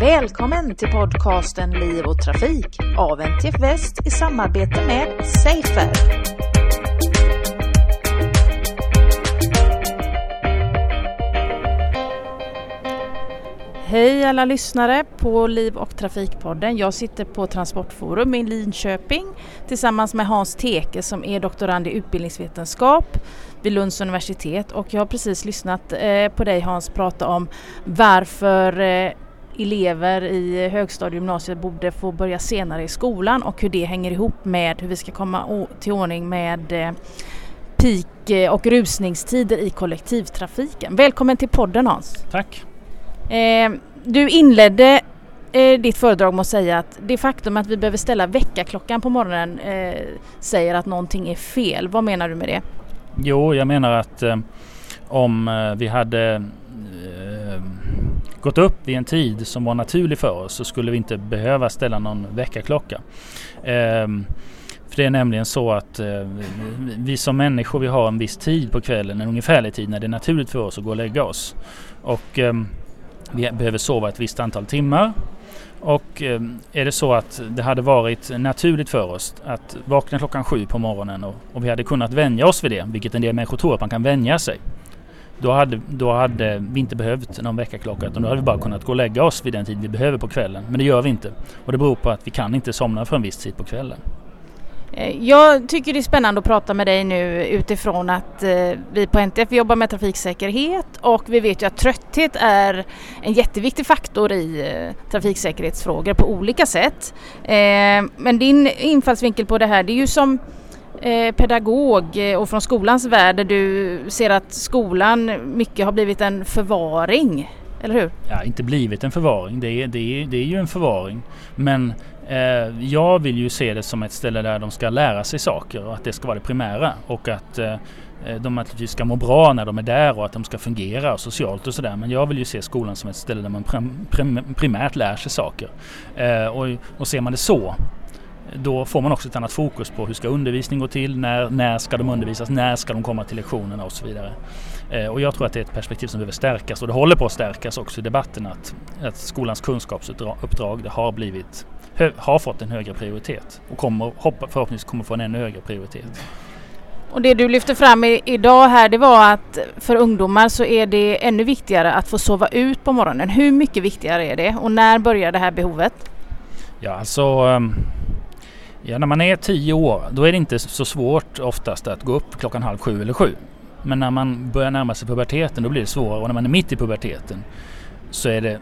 Välkommen till podcasten Liv och Trafik av NTF Väst i samarbete med Safer. Hej alla lyssnare på Liv och Trafikpodden. Jag sitter på Transportforum i Linköping tillsammans med Hans Teke som är doktorand i utbildningsvetenskap vid Lunds universitet och jag har precis lyssnat eh, på dig Hans prata om varför eh, elever i högstadie och gymnasiet borde få börja senare i skolan och hur det hänger ihop med hur vi ska komma till ordning med eh, peak och rusningstider i kollektivtrafiken. Välkommen till podden Hans! Tack! Eh, du inledde eh, ditt föredrag med att säga att det faktum att vi behöver ställa väckarklockan på morgonen eh, säger att någonting är fel. Vad menar du med det? Jo, jag menar att eh, om eh, vi hade eh, gått upp vid en tid som var naturlig för oss så skulle vi inte behöva ställa någon väckarklocka. Ehm, för det är nämligen så att eh, vi som människor vi har en viss tid på kvällen, en ungefärlig tid när det är naturligt för oss att gå och lägga oss. Och ehm, vi behöver sova ett visst antal timmar. Och eh, är det så att det hade varit naturligt för oss att vakna klockan sju på morgonen och, och vi hade kunnat vänja oss vid det, vilket en del människor tror att man kan vänja sig. Då hade, då hade vi inte behövt någon väckarklocka utan då hade vi bara kunnat gå och lägga oss vid den tid vi behöver på kvällen. Men det gör vi inte. Och det beror på att vi kan inte somna för en viss tid på kvällen. Eh, jag tycker det är spännande att prata med dig nu utifrån att eh, vi på NTF jobbar med trafiksäkerhet och vi vet ju att trötthet är en jätteviktig faktor i eh, trafiksäkerhetsfrågor på olika sätt. Men din infallsvinkel på det här det är ju som Eh, pedagog eh, och från skolans värld där du ser att skolan mycket har blivit en förvaring, eller hur? Ja, inte blivit en förvaring. Det är, det är, det är ju en förvaring. Men Eh, jag vill ju se det som ett ställe där de ska lära sig saker och att det ska vara det primära. Och att eh, eh de naturligtvis ska må bra när de är där och att de ska fungera socialt och sådär. Men jag vill ju se skolan som ett ställe där man prim, prim, primärt lär sig saker. Eh, och, och ser man det så då får man också ett annat fokus på hur ska undervisning gå till, när, när ska de undervisas, när ska de komma till lektionerna och så vidare. Eh, och jag tror att det är ett perspektiv som behöver stärkas och det håller på att stärkas också i debatten att, att skolans kunskapsuppdrag det har blivit har fått en högre prioritet och kommer, förhoppningsvis kommer få en ännu högre prioritet. Och det du lyfter fram i, idag här det var att för ungdomar så är det ännu viktigare att få sova ut på morgonen. Hur mycket viktigare är det och när börjar det här behovet? Ja alltså ehm, ja, när man är tio år då är det inte så svårt oftast att gå upp klockan halv sju eller sju. Men när man börjar närma sig puberteten då blir det svårare och när man är mitt i puberteten så är det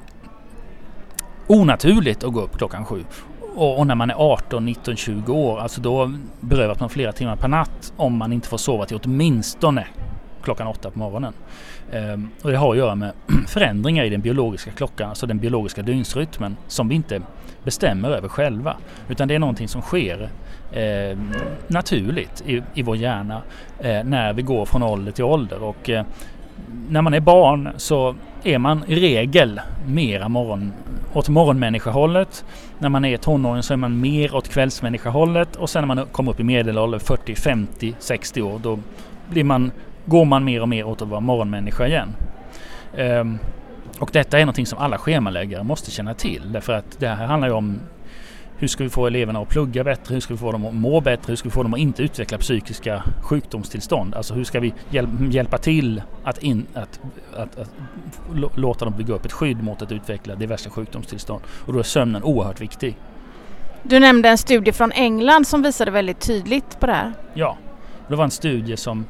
onaturligt att gå upp klockan sju. Och, och, när man är 18, 19, 20 år, alltså då berövas man flera timmar per natt om man inte får sova till åtminstone klockan åtta på morgonen. Ehm, och det har att göra med förändringar i den biologiska klockan, alltså den biologiska dygnsrytmen som vi inte bestämmer över själva. Utan det är någonting som sker eh, naturligt i, i vår hjärna eh, när vi går från ålder till ålder. Och, eh, när man är barn så är man i regel mera morgon, åt morgonmänniskahållet. När man är tonåring så är man mer åt kvällsmänniskahållet och sen när man kommer upp i medelålder 40, 50, 60 år då blir man, går man mer och mer åt att vara morgonmänniska igen. Um, och detta är någonting som alla schemaläggare måste känna till därför att det här handlar ju om hur ska vi få eleverna att plugga bättre? Hur ska vi få dem att må bättre? Hur ska vi få dem att inte utveckla psykiska sjukdomstillstånd? Alltså hur ska vi hjäl hjälpa till att, in, att, att, att, låta dem bygga upp ett skydd mot att utveckla diverse sjukdomstillstånd? Och då är sömnen oerhört viktig. Du nämnde en studie från England som visade väldigt tydligt på det här. Ja, det var en studie som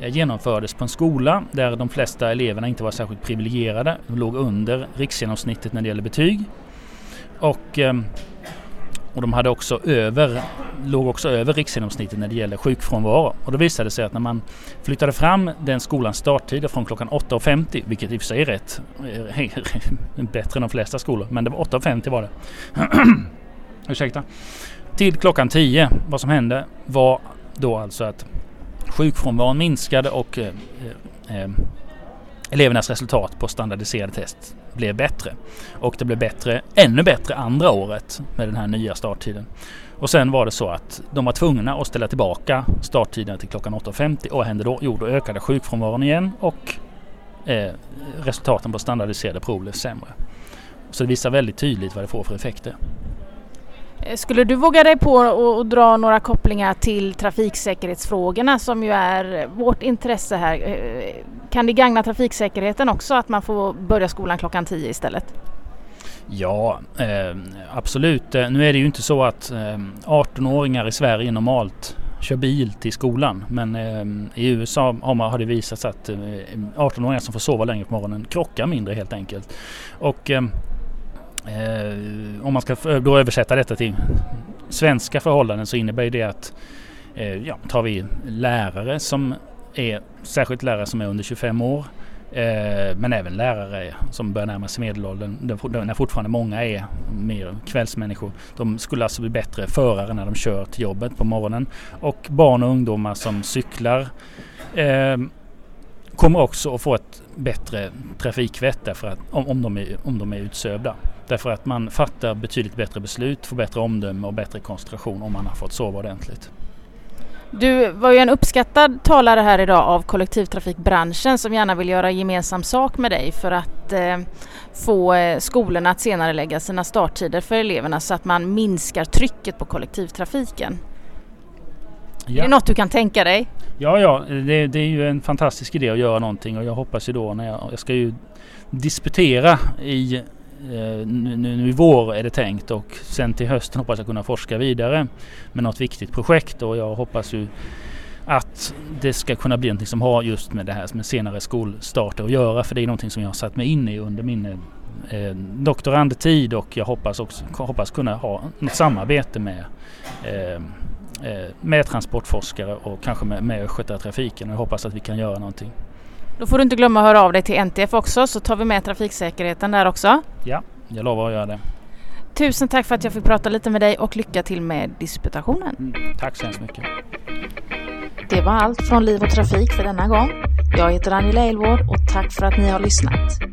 Eh, genomfördes på en skola där de flesta eleverna inte var särskilt privilegierade. De låg under riksgenomsnittet när det gäller betyg. Och eh, och de hade också över, låg också över riksgenomsnittet när det gäller sjukfrånvaro. Och då visade det sig att när man flyttade fram den skolans starttider från klockan 8.50, vilket i och för sig är rätt, eh, bättre än de flesta skolor, men det var 8.50 var det. Ursäkta. Till klockan 10, vad som hände var då alltså att sjukfrånvaron minskade och eh, eh, eh, elevernas resultat på standardiserade test blev bättre. Och det blev bättre, ännu bättre andra året med den här nya starttiden. Och sen var det så att de var tvungna att ställa tillbaka starttiden till klockan 8.50 och vad hände då? Jo, då ökade sjukfrånvaron igen och eh, resultaten på standardiserade prov blev sämre. Så det visar väldigt tydligt vad det får för effekter. Eh, skulle du våga dig på att dra några kopplingar till trafiksäkerhetsfrågorna som ju är vårt intresse här? Eh, kan det gagna trafiksäkerheten också att man får börja skolan klockan 10 istället? Ja, eh, absolut. Eh, nu är det ju inte så att eh, 18-åringar i Sverige normalt kör bil till skolan. Men eh, i USA har, man, har det visat sig att 18-åringar som får sova längre på morgonen krockar mindre helt enkelt. Och Eh, Eh, om man ska då översätta detta till svenska förhållanden så innebär det att eh, ja, tar vi lärare som är, särskilt lärare som är under 25 år eh, men även lärare som börjar närma sig medelåldern, när fortfarande många är mer kvällsmänniskor. De skulle alltså bli bättre förare när de kör till jobbet på morgonen. Och barn och ungdomar som cyklar eh, kommer också att få ett bättre trafikvett därför att, om, om, de är, om de är utsövda. Därför att man fattar betydligt bättre beslut, får bättre omdöme och bättre koncentration om man har fått sova ordentligt. Du var ju en uppskattad talare här idag av kollektivtrafikbranschen som gärna vill göra gemensam sak med dig för att eh, få eh, skolorna att senare lägga sina starttider för eleverna så att man minskar trycket på kollektivtrafiken. Ja. Är det något du kan tänka dig? Ja, ja, det, det, är ju en fantastisk idé att göra någonting och jag hoppas ju då när jag, jag ska ju disputera i Eh, nu, nu i vår är det tänkt och sen till hösten hoppas jag kunna forska vidare med något viktigt projekt och jag hoppas ju att det ska kunna bli någonting som har just med det här med senare skolstarter att göra för det är någonting som jag har satt mig in i under min eh, doktorandtid och jag hoppas också hoppas kunna ha något samarbete med eh, eh med transportforskare och kanske med, med Östgötatrafiken och jag hoppas att vi kan göra någonting. Då får du inte glömma att höra av dig till NTF också så tar vi med trafiksäkerheten där också. Ja, jag lovar att göra det. Tusen tack för att jag fick prata lite med dig och lycka till med disputationen. Mm, tack så hemskt mycket. Det var allt från Liv och Trafik för denna gång. Jag heter Angela Elvård och tack för att ni har lyssnat.